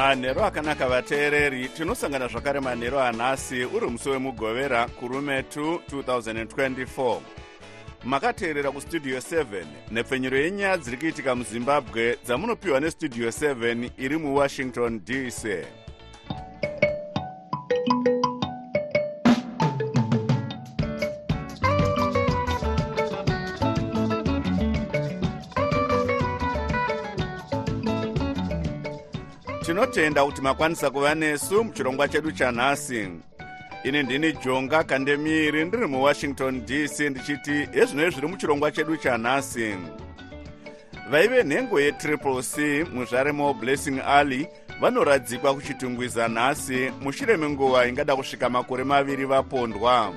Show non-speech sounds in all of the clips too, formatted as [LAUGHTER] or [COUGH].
manhero akanaka vateereri tinosangana zvakare manhero anhasi uri musi wemugovera kurume 2 2024 makateerera kustudio 7 nhepfenyuro yenyaya dziri kuitika muzimbabwe dzamunopiwa nestudio 7 iri muwashington dc tinotenda kuti makwanisa kuva nesu muchirongwa chedu chanhasi. Ini ndini jonga kandemiri ndiri muwashington dc ndichiti hezvinoi zviri muchirongwa chedu chanhasi. Vaive nhengo yetriple c muzvaremo blessing alley vanoradzikwa kuchitungwiza nhasi mushure menguva ingada kusvika makore maviri vapondwa.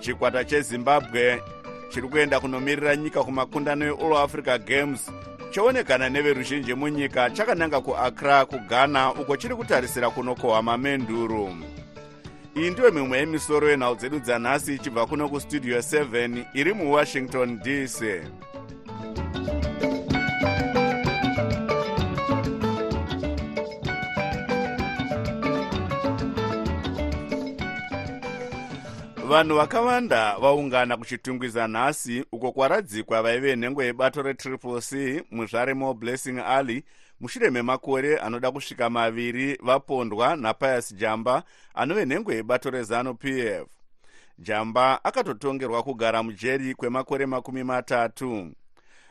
Chikwata chezimbabwe chiri kuenda kunomirira nyika kumakundano eall africa games choonekana neveruzhinji munyika chakananga kuakra kughana uko chiri kutarisira kunokohwa mamenduro. Iyi ndiyo mimwe yemisoro yenhau dzedu dzanhasi ichibva kuno kustudio 7 iri muwashington dc vanhu vakawanda vaungana kuchitungwiza nhasi uko kwaradzikwa vaive nhengo yebato retriple c muzvaremo blessing alley mushure memakore anoda kusvika maviri vapondwa napius jamba anove nhengo yebato rezanup f. Jamba akatotongerwa kugara mujeri kwemakore makumi matatu.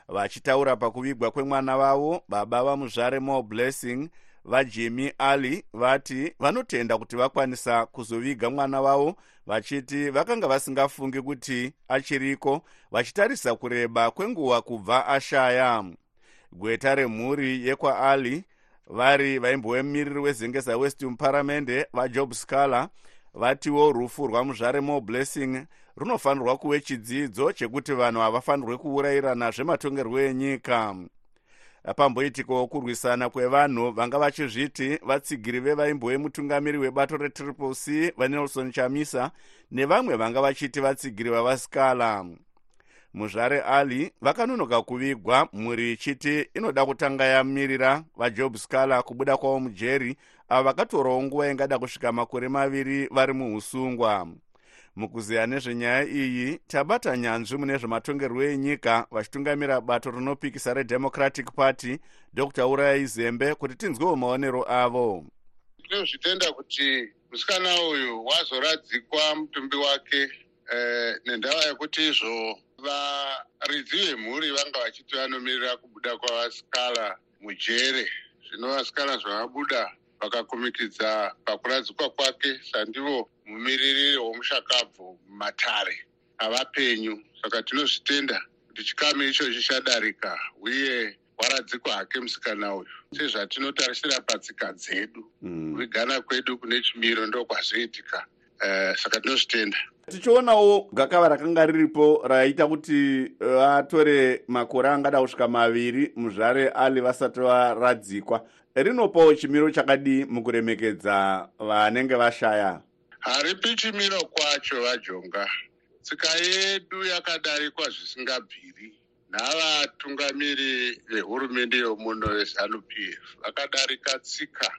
Vachitaura pakuvigwa kwemwana vavo baba vamuzvaremo blessing vajimi ali vati vanotenda kuti vakwanisa kuzoviga mwana wavo vachiti vakanga vasingafungi kuti achiriko vachitarisa kureba kwenguva kubva ashaya. Gweta remhuri yekwaali vari vaimbovemiriri wezengeza west paramende vajob scaler vatiwo rufu rwamuzvaremo blessing runofanirwa kuve chidzidzo chekuti vanhu havafanirwe kuurayirana zvematongerwo enyika pamboitikawo kurwisana kwevanhu vanga vachizviti vatsigiri vevaimbo vemutungamiri webato retriple c vanelson chamisa nevamwe vanga vachiti vatsigiri vavascala muzvare ali vakanonoka kuvigwa mhuri ichiti inoda kutanga yamirira vajob scaler kubuda kwavo mujeri avo vakatorawo nguva ingada kusvika makore maviri vari muusungwa mukuziya nezvenyaya iyi tabata nyanzvi mune zvematongerwo enyika vachitungamira bato rinopikisa redemocratic party dr. Urayai zembe kuti tinzwewo maonero avo. Tinozvitenda kuti musikana uyu wazoradzikwa mutumbi wake eh, nendava yekuti izvo varidzi vemhuri vanga vachiti vanomirira kubuda kwavasikala mujere. Zvino vasikala zvavabuda vakakumikidza pakuradzikwa kwake sandivo mumiririri womushakabvu mumatare avapenyu saka tinozvitenda. Kuti chikamu ichochi chadarika uye waradzikwa hake musikana uyu. Sezvatinotarisira patsika dzedu kuvigana mm. kwedu kune chimiro ndokwazvoitika. Uh, saka tinozvitenda. Tichionawo gakava rakanga riripo raita kuti vatore makore angada kusvika maviri muzvare ali vasati varadzikwa rinopawo chimiro chakadii mukuremekedza vanenge vashaya? Haripi chimiro kwacho vajonga. Tsika yedu yakadarikwa zvisingabviri. Navatungamiri vehurumende yomuno vezanup f vakadarika tsika.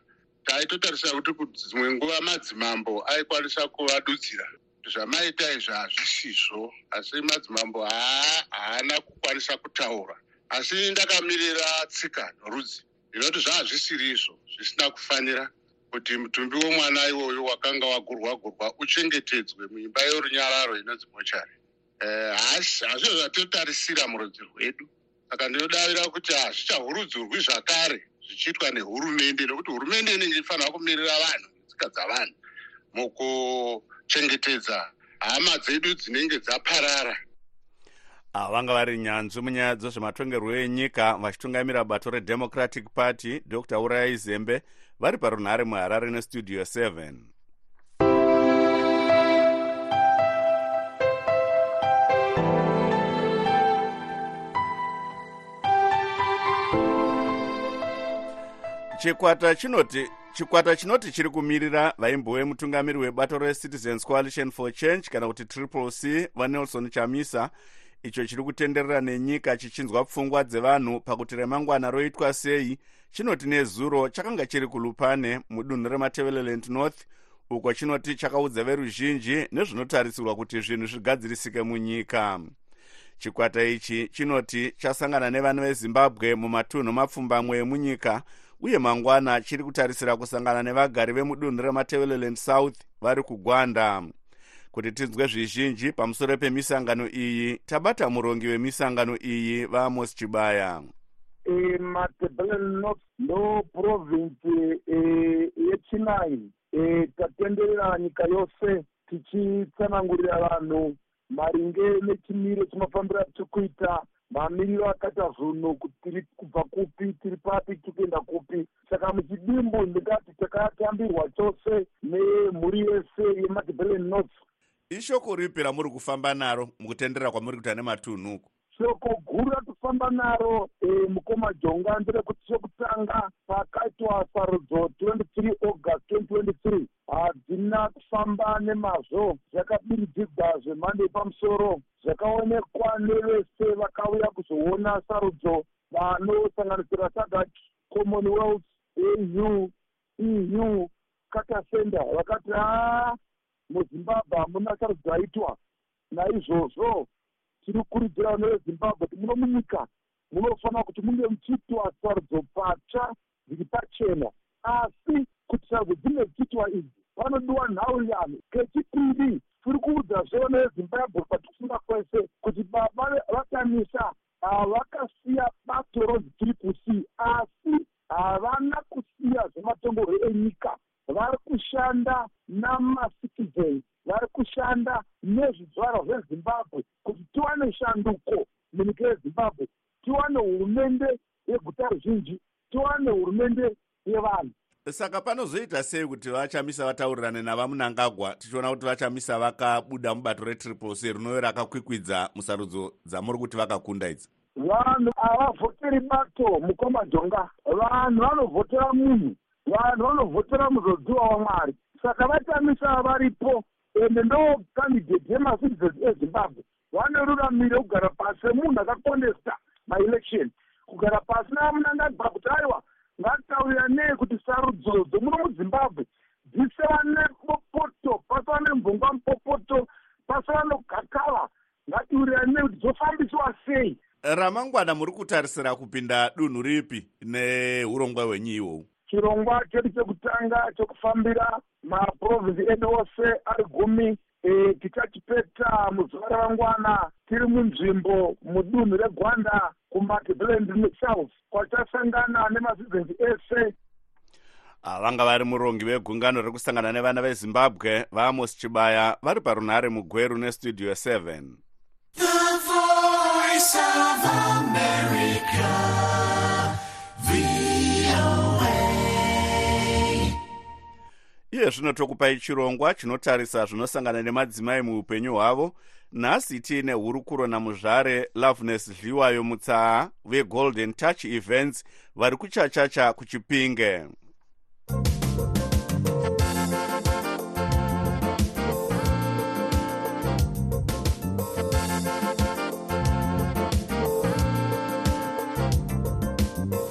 Taitotarisa kuti dzimwe nguva madzimambo aikwanisa kuvadudzira. Zvamaita izvi hazvisizvo asi madzimambo haana kukwanisa kutaura. Asi ndakamirira tsika norudzi ndinoti zvaa zvisiri izvo zvisina kufanira kuti mutumbi womwana iwoyo wakanga wagurwa gurwa uchengetedzwe muimba yorunyararo inonzi mochari. Hazvizvo zvatotarisira murudzi rwedu. Saka ndinodavira kuti hazvichahurudzurwi zvakare zvichiitwa nehurumende nokuti hurumende inenge ifanira kumirira vanhu netsika dzavanhu mukuchengetedza hama dzedu dzinenge dzaparara Ah, vanga vari nyanzvi munyaya dzezvematongerwo enyika vachitungamira bato redemocratic party dr urai zembe vari parunhare muharare nestudio 7 chikwata chinoti chikwata chinoti chiri kumirira vaimbowe mutungamiri webato recitizens coalition for change kana kuti triple c vanelson chamisa icho chiri kutenderera nenyika chichinzwa pfungwa dzevanhu pakuti remangwana roitwa sei chinoti nezuro chakanga chiri kulupane mudunhu rematevereland north uko chinoti chakaudza veruzhinji nezvinotarisirwa kuti zvinhu zvigadzirisike munyika. Chikwata ichi chinoti chasangana nevana vezimbabwe mumatunhu mapfumbamwe emunyika uye mangwana chiri kutarisira kusangana nevagari vemudunhu rematevereland south vari kugwanda kuti tinzwe zvizhinji pamusoro pemisangano iyi. Tabata murongi wemisangano iyi vaamos chibaya. Matebelen north ndoprovinsi yechinai tatenderera nyika yose tichitsanangurira vanhu maringe nechimiro chinofambira tiri kuita mamiriro akaita zvinhu tiri kubva kupi tiri papi tiri kuenda kupi. Saka muchidimbu ndingati takatambirwa chose nemhuri yese yematebelen north ishoko ripi ramuri kufamba naro mukutenderera kwamuri kuita nematunhuku shoko guru ratofamba naro e, mukoma jonga nderekuti chekutanga pakaitwa sarudzo 23 august 2023 hadzina kufamba nemazvo zvakabiridzigwa zvemhando yepamusoro. Zvakaonekwa nevese vakauya kuzoona sarudzo vanosanganisira sadak commonwealth au eu katasenda vakati haa muzimbabwe hamuna sarudzo yaitwa naizvozvo tiri kukurudzira vana vezimbabwe kuti muno munyika munofanira kuti munge muchiitwa sarudzo patsva dziri pachena. Asi kuti sarudzo dzinge dzichiitwa idzi vanodiwa nhauyano kechipiri tiri kuudzazve vana vezimbabwe patikusunda kwese kuti baba vakamisa vakasiya bato ronzi triple c asi havana kusiya zvematongorwo enyika vari kushanda namacitizens vari kushanda nezvizvarwa zvezimbabwe kuti tiwane shanduko munyika yezimbabwe tiwane hurumende yeguta ruzhinji tiwane hurumende yevanhu. Saka panozoita sei kuti vachamisa vataurirane navamunangagwa tichiona kuti vachamisa vakabuda mubato retriple c rinove rakakwikwidza musarudzo dzamuri kuti vakakunda idzi. Vanhu havavhoteri bato mukoma jonga. Vanhu vanovhotera munhu vanhu vanovhotera muzodziwa wamwari saka vatamisa varipo ende ndo kandidate yemacitizens ezimbabwe. Vane ruramiro yekugara pasi semunhu akakondesta maelection kugara pasi navamunangagwa kuti aiwa ngatitaurira nei kuti sarudzo dzomuno muzimbabwe. Dziseva nepopoto pasava nemvungwa mupopoto pasava nogakava ngatiurira nei kuti dzofambiswa sei? Ramangwana muri kutarisira kupinda dunhu ripi neurongwa hwenyu ihwohwu chirongwa chedu chekutanga chekufambira maprovinsi edu ose ari gumi e, tichachipeta muzuva ramangwana tiri munzvimbo mudunhu regwanda kumatebland south kwachasangana nemacitizens ese vanga vari murongi vegungano rekusangana nevana vezimbabwe vaamos chibaya vari parunhare mugweru nestudio 7 The voice of America, VOA. Iye zvino tokupai chirongwa chinotarisa zvinosangana nemadzimai muupenyu hwavo nhasi tiine hurukuro namuzvare loveness dliwayo mutsaa vegolden touch events vari kuchachacha kuchipinge.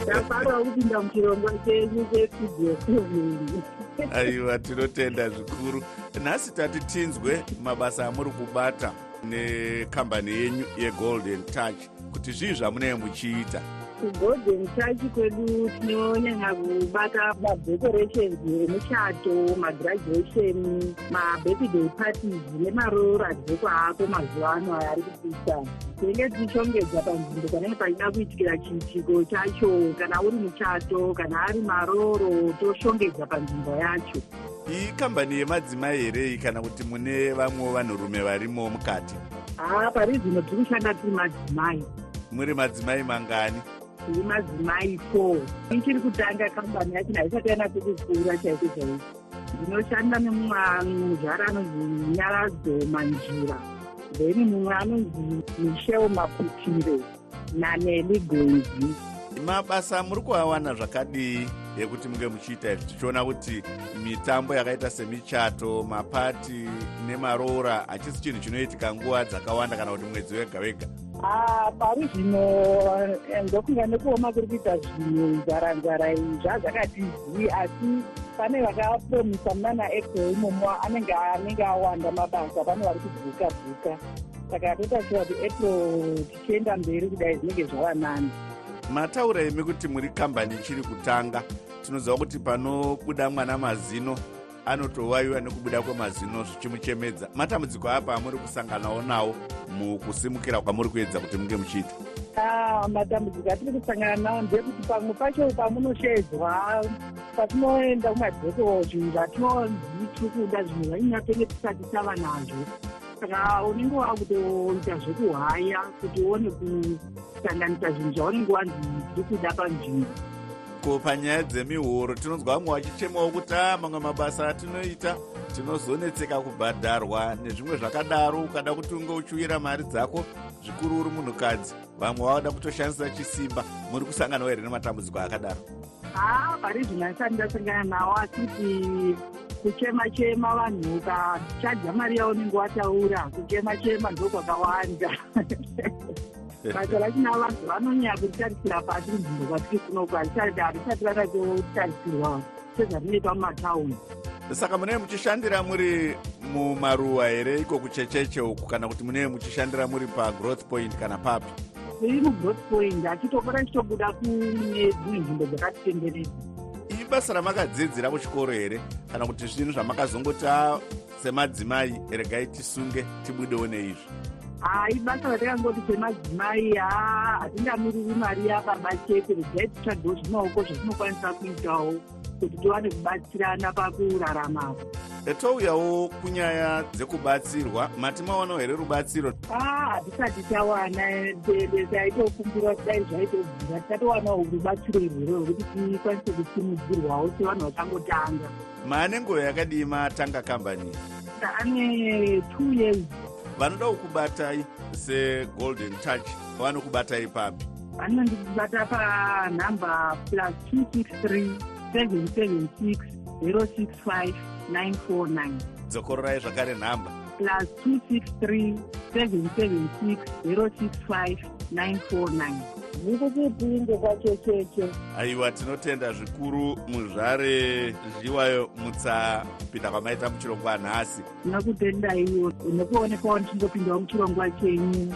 Tafanira kupinda muchirongwa chenyu chestudio seven aiwa tinotenda zvikuru. Nhasi tati tinzwe mabasa amuri kubata nekambani yenyu yegolden touch kuti zvii zvamunee muchiita kugolden touch kwedu tinonyanya kubata madecorations emuchato magraduation mabirthday parties nemaroradhekwa ako mazuva ano aya ari kupisa tinenge tichishongedza panzvimbo panenge pachida kuitikira chiitiko chacho. Kana uri muchato kana ari maroro toshongedza panzvimbo yacho. Iyi kambani yemadzimai here kana kuti mune vamwewo vanhurume varimo mukati? Haa pari zvino tiri kushanda tiri madzimai. Muri madzimai mangani tiri madzimai four ichiri kutanga kambani yacho haisati yanatse kukura chaiko chaiko. Ndinoshanda nemumuzvara anonzi nyaradzo manjira. Then mumwe anonzi michel maputire naneli gonzi mabasa muri kuawana zvakadii yekuti munge muchiita izvi? Tichiona kuti mitambo yakaita semichato mapati nemaroora hachisi chinhu chinoitika nguva dzakawanda kana kuti mwedzi wega wega Ah, pari zvino eh, ndokunga nekuoma kuri kuita zvinhu nzara-nzara iyi zvazvakati zii asi pane vakapromisa muna naapril imomo anenge anenge awanda mabasa pane vari kubvuka bvuka. Saka totaura kuti april tichienda mberi kudai zvinenge zvava nani. Mataura imi kuti muri kambani ichiri kutanga. Tinoziva kuti panobuda mwana mazino anotowayiwa nekubuda kwemazino zvichimuchemedza. Matambudziko apa amuri kusanganawo nawo mukusimukira kwamuri kuedza kuti munge muchiita. Ah, matambudziko atiri kusangana nawo ndekuti pamwe pacho pamunoshedzwa patinoenda kumadhoko zvinhu zvatinonzi tiri kuda zvinhu zvainyatenge tisati tava nazvo. Saka unenge wakutoita zvekuhaya kuti uone kusanganisa zvinhu zvaunenge wanzi tiri kuda panzvimbo ko panyaya dzemihoro tinonzwa vamwe vachichemawo kuti a mamwe mabasa atinoita tinozonetseka kubhadharwa nezvimwe zvakadaro. Ukada kuti unge uchiwira mari dzako zvikuru uri munhukadzi vamwe vavada kutoshandisa chisimba muri kusanganawo here nematambudziko akadaro? Haa pari zvino asati ndasangana nawo asi kuti kuchema-chema vanhu ukachadza mari yaunenge wataura kuchema-chema ndokwakawanda [LAUGHS] basa rachina vanhu vanonyanya kuritarisira pasi kunzvimbo kwatiri kunoku harisati rakatotarisirwa sezvatinoita mumataundi. Saka munee muchishandira muri mumaruwa here iko kuchecheche uku kana kuti munee muchishandira muri pagrowth point kana papi? Iri mugrowth point achitopota chitobuda kune dzimwe nzvimbo dzakatitenderedza ibasa ramakadzidzira kuchikoro here kana kuti zvinhu zvamakazongoti a semadzimai regai tisunge tibudewo neizvi hai basa ratakangoti semadzimai haa hatingamiriri mari yababa chete. Regai titsvagewo zvemaoko zvatinokwanisa kuitawo kuti tiwane kubatsirana pakuraramapo touyawo kunyaya dzekubatsirwa mati maonawo here rubatsiro? Hatisati tawana taitokumbira kuti dai zvaitobvira. Tisatowanawo rubatsiro irwero rwekuti tikwanise kusimudzirwawo sevanhu vachangotanga. Maane nguva yakadii matanga kambani? Ane two years vanoda kukubatai segolden touch vanokubatai papi vanondibata panhamba plus two six three seven seven six zero six five nine four nine. Dzokororai zvakare nhamba. Plus two six three seven seven six zero six five nine four nine ndiri chipinge kwachecheche aiwa tinotenda zvikuru muzvare zviwayo mutsa kupinda kwamaita muchirongwa nhasi ndinokutendaiwo nekuonekawo ndichindopindawo muchirongwa chenyu.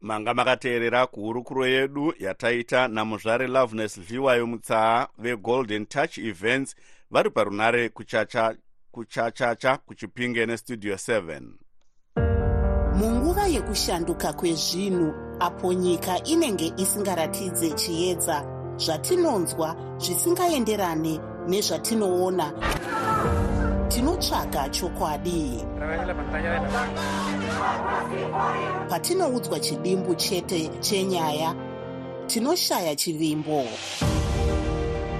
Manga makateerera kuhurukuro yedu yataita namuzvare loveness zviwayo mutsaa vegolden touch events vari parunare kuchacha kuchachacha kuchipinge nestudio 7 munguva yekushanduka kwezvinhu apo nyika inenge isingaratidze chiedza zvatinonzwa zvisingaenderane nezvatinoona. Tinotsvaga chokwadi. Patinoudzwa chidimbu chete chenyaya tinoshaya chivimbo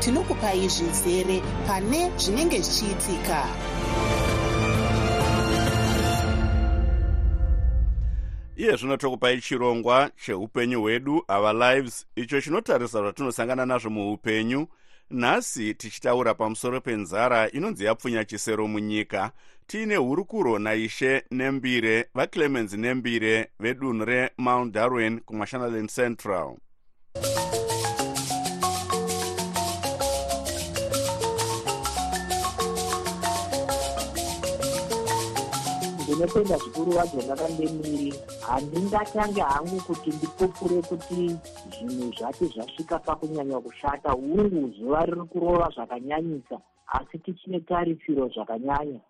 tinokupai zvizere pane zvinenge zvichiitika. Iye zvino tokupai chirongwa cheupenyu hwedu our lives icho chinotarisa zvatinosangana nazvo muupenyu. Nhasi tichitaura pamusoro penzara inonzi yapfunya chisero munyika. Tiine hurukuro naishe nembire vaclemens nembire vedunhu remount darwin kumashonaland central ndinotenda zvikuru vadzo ndakandemiri handingatange hangu kuti ndipupure kuti zvinhu zvati zvasvika pakunyanya kushata. Hungu zuva riri kurova zvakanyanyisa asi tichine tarisiro zvakanyanya.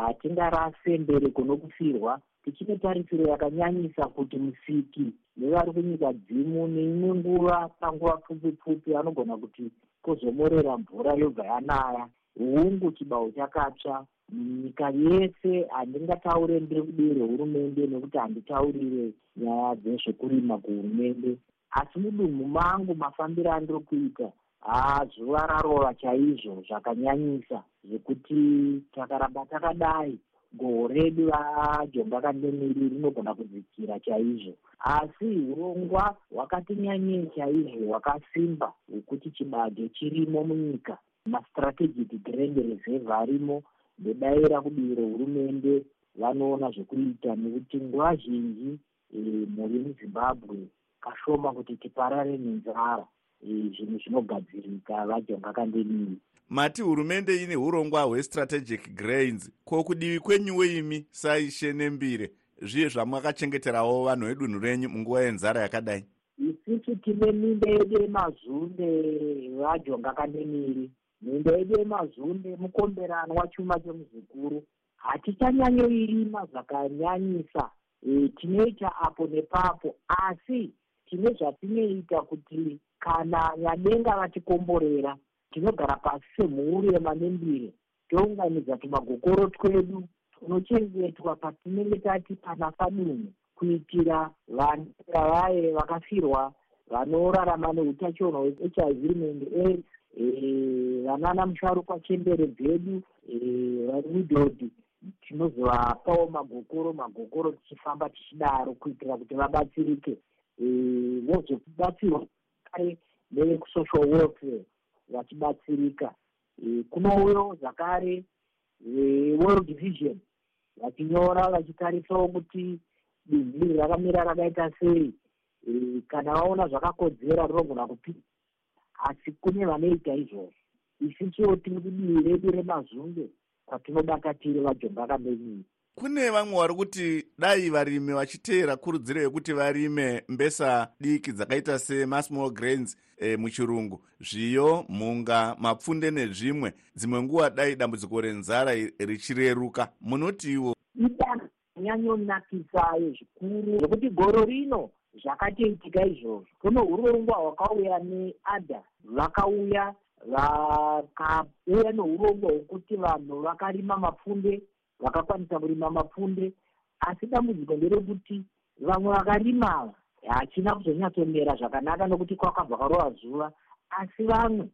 Hatingarase mberi kuno kufirwa tichine tarisiro yakanyanyisa kuti musiki nevari kunyika dzimu neimwe nguva panguva pfupi pfupi anogona kuti kwozomorera mvura yobva yanaya hungu chibaho chakatsva. Nyika yese handingataure ndiri kudivi rehurumende nekuti handitaurire nyaya dzezvekurima kuhurumende. Asi mudunhu mangu mafambiro andiri kuita haa zuva rarova chaizvo zvakanyanyisa zvekuti takaramba takadai. Goho redu vajonga kandemiri rinogona kudzikira chaizvo. Asi urongwa hwakati nyanyei chaizvo hwakasimba hwekuti chibage chirimo munyika mastrategic grand reserve arimo. Ndedaira kudivi rehurumende vanoona zvekuita nekuti nguva zhinji e, mhuri muzimbabwe kashoma kuti tiparare nenzara e, zvinhu zvinogadzirika vajonga kandemiri mati hurumende ine urongwa hwestrategic grains. Ko kudivi kwenyuwo imi saishe nembire? Zviye zvamakachengeterawo vanhu vedunhu renyu munguva yenzara yakadai? Isusu tine minda yedu yemazunde vajonga kandemiri minda yedu yemazunde mukomberanwa chuma chemuzukuru hatichanyanyoirima zvakanyanyisa e, tinoita apo nepapo asi tine zvatinoita kuti kana nyadenga vatikomborera tinogara pasi semhuri yemanembire tounganidza tumagokoro twedu tunochengetwa patinenge tati panafa dunhu kuitira vanenge vaye vakafirwa vanorarama neutachiona hwehiv rimende aids vanana musharukwa chembere dzedu widod tinozovapawo magokoro magokoro tichifamba tichidaro kuitira kuti vabatsirike. Vozobatsirwa kare nevesocial welfare vachibatsirika. Kunouyo zvakare world vision vachinyora vachitarisawo kuti bindu iri rakamira rakaita sei. Kana vaona zvakakodzera rinogona kupinda asi kune vanoita izvozvo. Isusuwo tiri kudivi redu remazunge kwatinobata tiri vajonga kamenyiri kune vamwe vari kuti dai varimi vachiteera kurudziro yekuti varime mbesa diki dzakaita semasmall grains e, muchirungu. Zviyo mhunga mapfunde nezvimwe. Dzimwe nguva dai dambudziko renzara richireruka. Munotiwo idanho nyanyonakisa zvikuru zvekuti goro rino zvakatoitika izvozvo. Kuno urongwa hwakauya neadha vakauya vakauya neurongwa hwekuti vanhu vakarima mapfunde vakakwanisa kurima mapfunde. Asi dambudziko nderekuti vamwe vakarima ava hachina kuzonyatsomera zvakanaka nokuti kwakabva karova zuva. Asi vamwe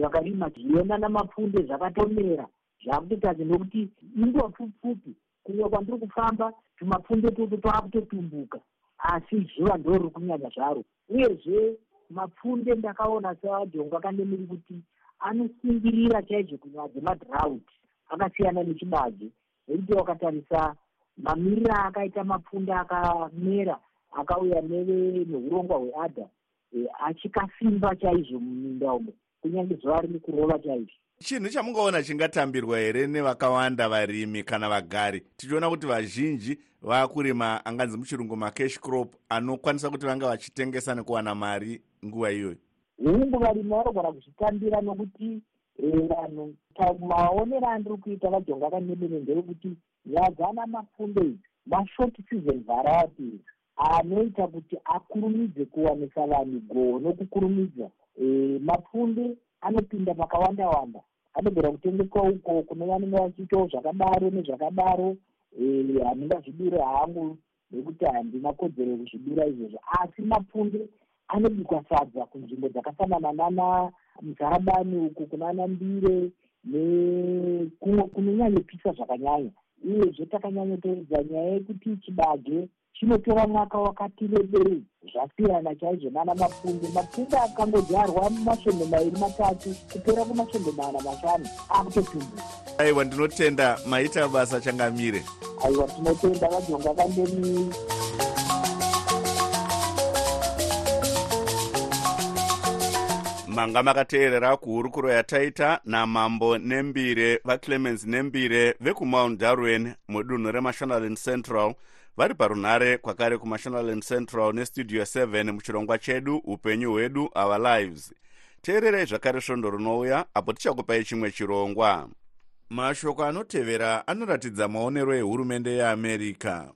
vakarima zviyona namapfunde zvakatomera zvakutotadzi nokuti inguva pfupi kumwe kwandiri kufamba tumapfunde tutu twakutotumbuka asi zuva ndo riri kunyanya zvaro. Uyezve mapfunde ndakaona seajonga kandemiri kuti anosungirira chaizvo kunyaya dzemadhraut akasiyana nechibage nekuti wakatarisa mamiriro akaita mapfunde akamera akauya neurongwa hweadha achikasimba chaizvo muminda umo kunyange zuva riri kurova chaizvo chinhu chamungaona chingatambirwa here nevakawanda varimi kana vagari? Tichiona kuti vazhinji vaakurima anganzi muchirungu macash crop anokwanisa kuti vanga vachitengesa nekuwana mari nguva iyoyo? Hungu varimi vanogona kuzvitambira nokuti vanhu maonero andiri kuita vajonga kanemene nderekuti nyaya dzana mafunde idzi mashort season varieties anoita kuti akurumidze kuwanisa vanhu goho nokukurumidza mapfunde anopinda pakawanda wanda. Anogona kutengeswa uko kune vanenge vachiitawo zvakadaro nezvakadaro handingazvidure hangu nekuti handina kodzero yekuzvidura izvozvo. Asi mapfunde anobikwa sadza kunzvimbo dzakafanana nana muzarabani uku kunana mbire nekumwe kunonyanyopisa zvakanyanya. Uyezve takanyanyotoedza nyaya yekuti chibage chinotora mwaka wakati rebei zvasiyana chaizvo nana mapfunde mapfunde akangodyarwa masvondo mairi matatu kupera kumasvondo mana mashanu. Akutotumbuka aiwa ndinotenda. Maita basa changamire. Aiwa tinotenda vajonga kandemii manga makateerera kuhurukuro yataita namambo nembire vaclemens nembire vekumount darwen mudunhu remashonaland central vari parunhare kwakare kumashonaland central nestudio 7 muchirongwa chedu upenyu hwedu our lives. Teererai zvakare svondo rinouya apo tichakupai chimwe chirongwa. Mashoko anotevera anoratidza maonero ehurumende yeamerica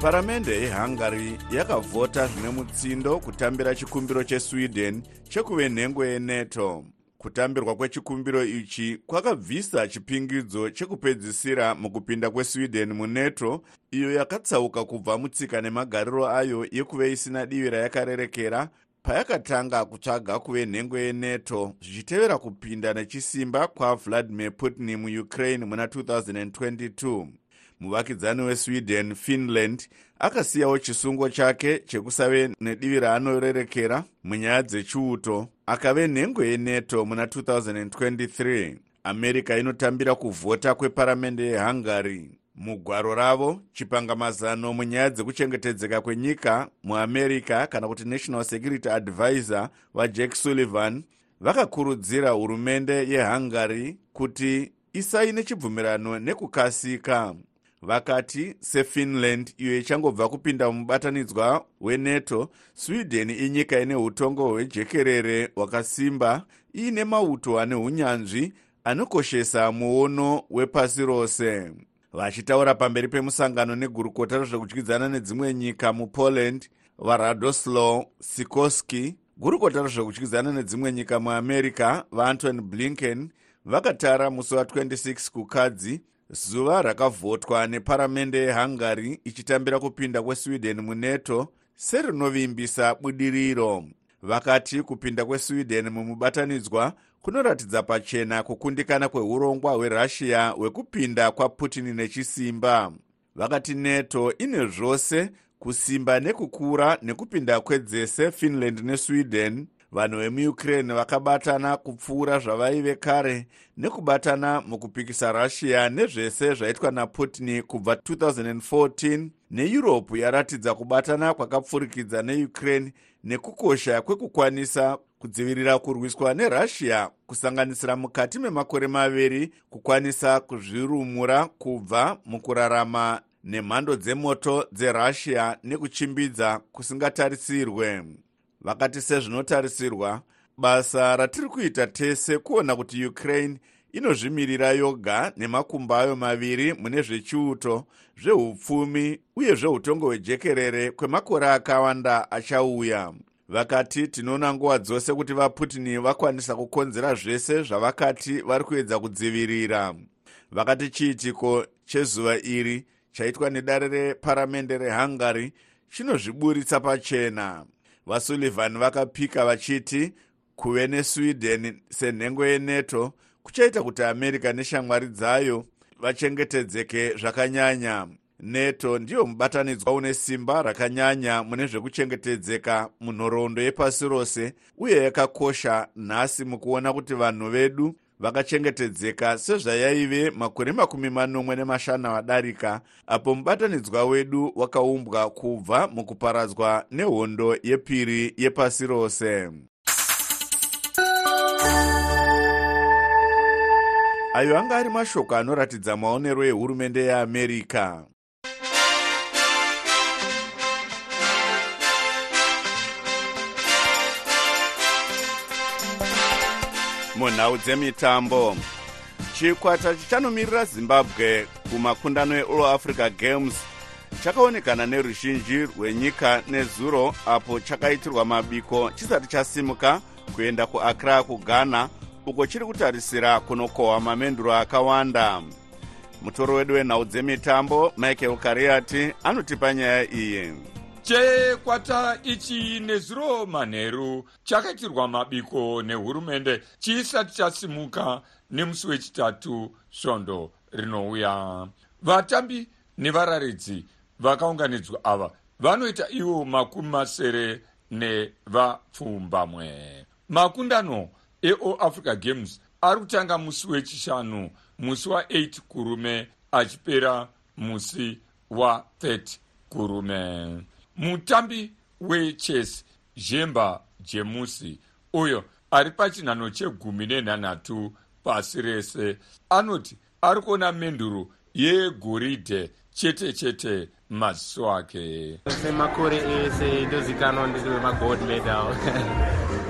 paramende yehungary yakavhota zvine mutsindo kutambira chikumbiro chesweden chekuve nhengo yenato kutambirwa kwechikumbiro ichi kwakabvisa chipingidzo chekupedzisira mukupinda kwesweden munato iyo yakatsauka kubva mutsika nemagariro ayo yekuve isina divi rayakarerekera payakatanga kutsvaga kuve nhengo yenato zvichitevera kupinda nechisimba kwavladimir putin muukraine muna 2022 muvakidzani wesweden finland akasiyawo chisungo chake chekusave nedivi raanorerekera munyaya dzechiuto. Akave nhengo yenato muna 2023 america inotambira kuvhota kweparamende yehungary. Mugwaro ravo chipangamazano munyaya dzekuchengetedzeka kwenyika muamerica kana kuti national security advisor vajack sullivan vakakurudzira hurumende yehungary kuti isaine chibvumirano nekukasika vakati sefinland iyo ichangobva kupinda mubatanidzwa wenato sweden inyika ine utongo hwejekerere hwakasimba iine mauto ane unyanzvi anokoshesa muono wepasi rose. Vachitaura pamberi pemusangano negurukota rezvekudyidzana nedzimwe nyika mupoland varadoslaw sikorsky gurukota rezvekudyidzana nedzimwe nyika muamerica vaantony blinken vakatara musi wa26 kukadzi zuva rakavhotwa neparamende yehungary ichitambira kupinda kwesweden munato serinovimbisa budiriro. Vakati kupinda kwesweden mumubatanidzwa kunoratidza pachena kukundikana kweurongwa hwerussia hwekupinda kwaputin nechisimba. Vakati nato ine zvose kusimba nekukura nekupinda kwedzese finland nesweden vanhu vemuukraine vakabatana kupfuura zvavaive kare nekubatana mukupikisa russia nezvese zvaitwa naputin kubva 2014 neeurope yaratidza kubatana kwakapfurikidza neukraine nekukosha kwekukwanisa kudzivirira kurwiswa nerussia kusanganisira mukati memakore maviri kukwanisa kuzvirumura kubva mukurarama nemhando dzemoto dzerussia nekuchimbidza kusingatarisirwe vakati sezvinotarisirwa basa ratiri kuita tese kuona kuti ukraine inozvimirira yoga nemakumbo ayo maviri mune zvechiuto zveupfumi uye zveutongo hwejekerere kwemakore akawanda achauya. Vakati tinoona nguva dzose kuti vaputin vakwanisa kukonzera zvese zvavakati vari kuedza kudzivirira. Vakati chiitiko chezuva iri chaitwa nedare reparamende rehungary chinozviburitsa pachena vasullivan vakapika vachiti kuve nesweden senhengo yenato kuchaita kuti america neshamwari dzayo vachengetedzeke zvakanyanya. Nato ndiyo mubatanidzwa une simba rakanyanya mune zvekuchengetedzeka munhoroondo yepasi rose uye yakakosha nhasi mukuona kuti vanhu vedu vakachengetedzeka sezvayaive makore makumi manomwe nemashanu adarika apo mubatanidzwa wedu wakaumbwa kubva mukuparadzwa nehondo yepiri yepasi rose. Ayo anga ari mashoko anoratidza maonero ehurumende yeamerica munhau dzemitambo. Chikwata chichanomiririra zimbabwe kumakundano eall africa games. Chakaonekana neruzhinji rwenyika nezuro apo chakaitirwa mabiko chisati chasimuka kuenda kuakra kughana uko chiri kutarisira kunokohwa mamenduro akawanda. Mutoro wedu wenhau dzemitambo michael kariati anotipa nyaya iyi chekwata ichi nezuro manheru chakaitirwa mabiko nehurumende chisati chasimuka nemusi wechitatu svondo rinouya. Vatambi nevararidzi vakaunganidzwa ava vanoita ivo makumi masere nevapfumbamwe. Makundano eall africa games ari kutanga musi wechishanu musi wa8 kurume achipera musi wa30 kurume mutambi wechess zhemba jemusi uyo ari pachinhano chegumi nenhanhatu pasi rese anoti ari kuona menduro yegoridhe chete chete maziso ake. Semakore ese ndozikanwa ndiri wemagold medal. [LAUGHS]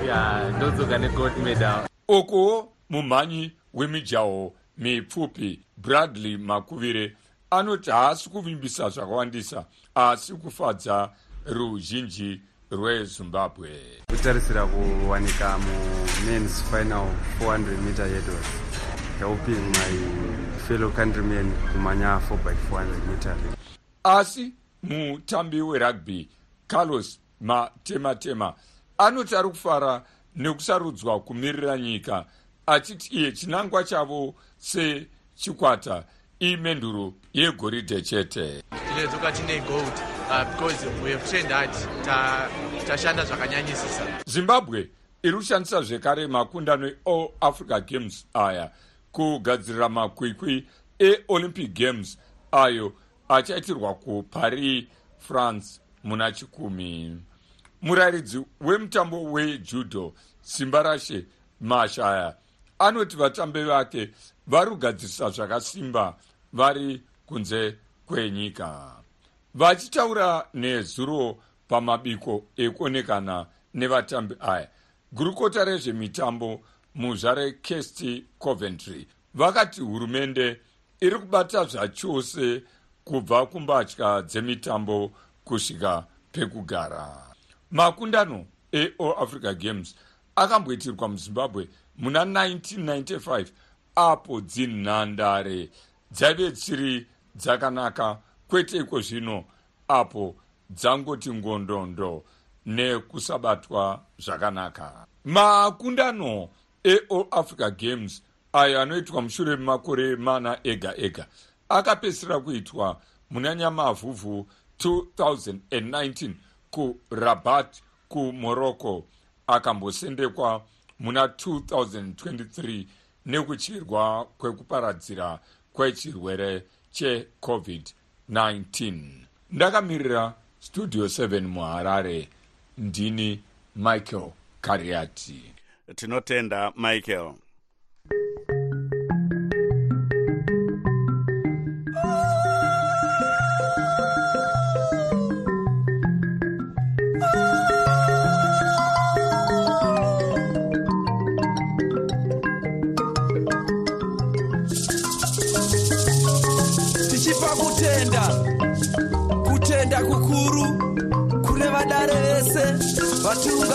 Ya ndodzoka negold medal. Uko mumhanyi wemijaho mipfupi bradley makuvire anoti haasi kuvimbisa zvakawandisa asi kufadza ruzhinji rwezimbabwe. Kutarisira kuwanika mumens final 400 meter yedos helping my fellow countrymen kumanya 4 by 400 meter asi mutambi werugby carlos matematema anoti ari kufara nekusarudzwa kumirira nyika achiti iye chinangwa chavo sechikwata imenduro yegoridhe chete. Tinedzoka tine gold. Uh, because we have trained hard. Tashanda zvakanyanyisisa. Zimbabwe iri kushandisa zvekare makundano eall africa games aya kugadzirira makwikwi eolympic games ayo achaitirwa kuparis france muna chikumi. Murayiridzi wemutambo wejudo simba rashe mashaya anoti vatambi vake vari kugadzirisa zvakasimba vari kunze kwenyika. Vachitaura nezuro pamabiko ekuonekana nevatambi aya. Gurukota rezvemitambo muzvare kesti coventry. Vakati hurumende iri kubata zvachose kubva kumbatya dzemitambo kusvika pekugara. Makundano eall africa games akamboitirwa muzimbabwe muna 1995 apo dzinhandare dzaive dzisiri dzakanaka. Kwete iko zvino? Apo dzangoti ngondondo nekusabatwa zvakanaka. Makundano eall africa games ayo anoitwa mushure memakore mana ega ega akapedzisira kuitwa muna nyamavhuvhu 2019 kurabat kumorocco akambosendekwa muna 2023 nekutyirwa kwekuparadzira kwechirwere checovid-19 ndakamirira studio 7 muharare. Ndini michael kariati. Tinotenda michael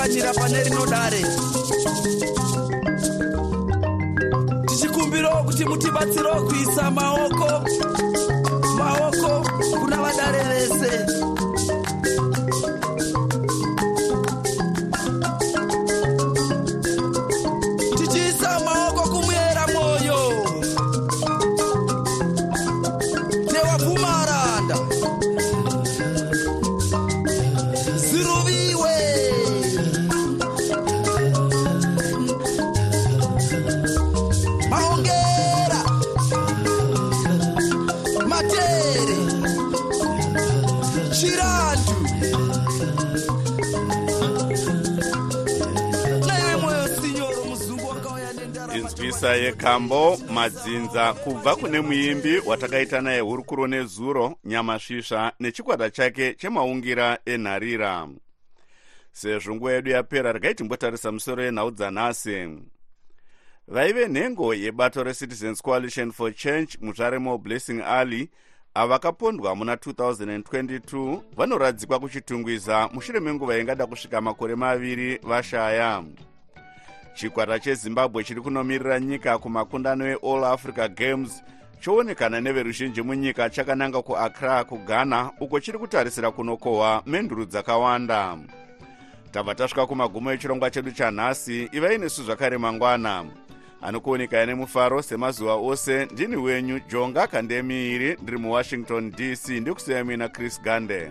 vatiunganyira pane rino dare tichikumbirawo kuti mutibatsirewo kuisa maoko maoko kuna vadare vese inzwisa yekambo madzinza kubva kune muimbi watakaita naye hurukuro nezuro nyamasvisva nechikwata chake chemaungira enharira. Sezvo nguva yedu yapera regai timbotarisa musoro yenhau dzanhasi vaive nhengo yebato recitizens coalition for change mutsvaremo blessing alley avakapondwa muna 2022 vanoradzikwa kuchitungwiza mushure menguva ingada kusvika makore maviri vashaya chikwata chezimbabwe chiri kunomirira nyika kumakundano eall africa games choonekana neveruzhinji munyika chakananga kuaccra kughana uko chiri kutarisira kunokohwa menduru dzakawanda. Tabva tasvika kumagumo echirongwa chedu chanhasi ivai nesu zvakare mangwana. Anokuonekaya nemufaro semazuva ose ndini wenyu jonga kandemiiri ndiri muwashington dc ndikusiya mina chris gande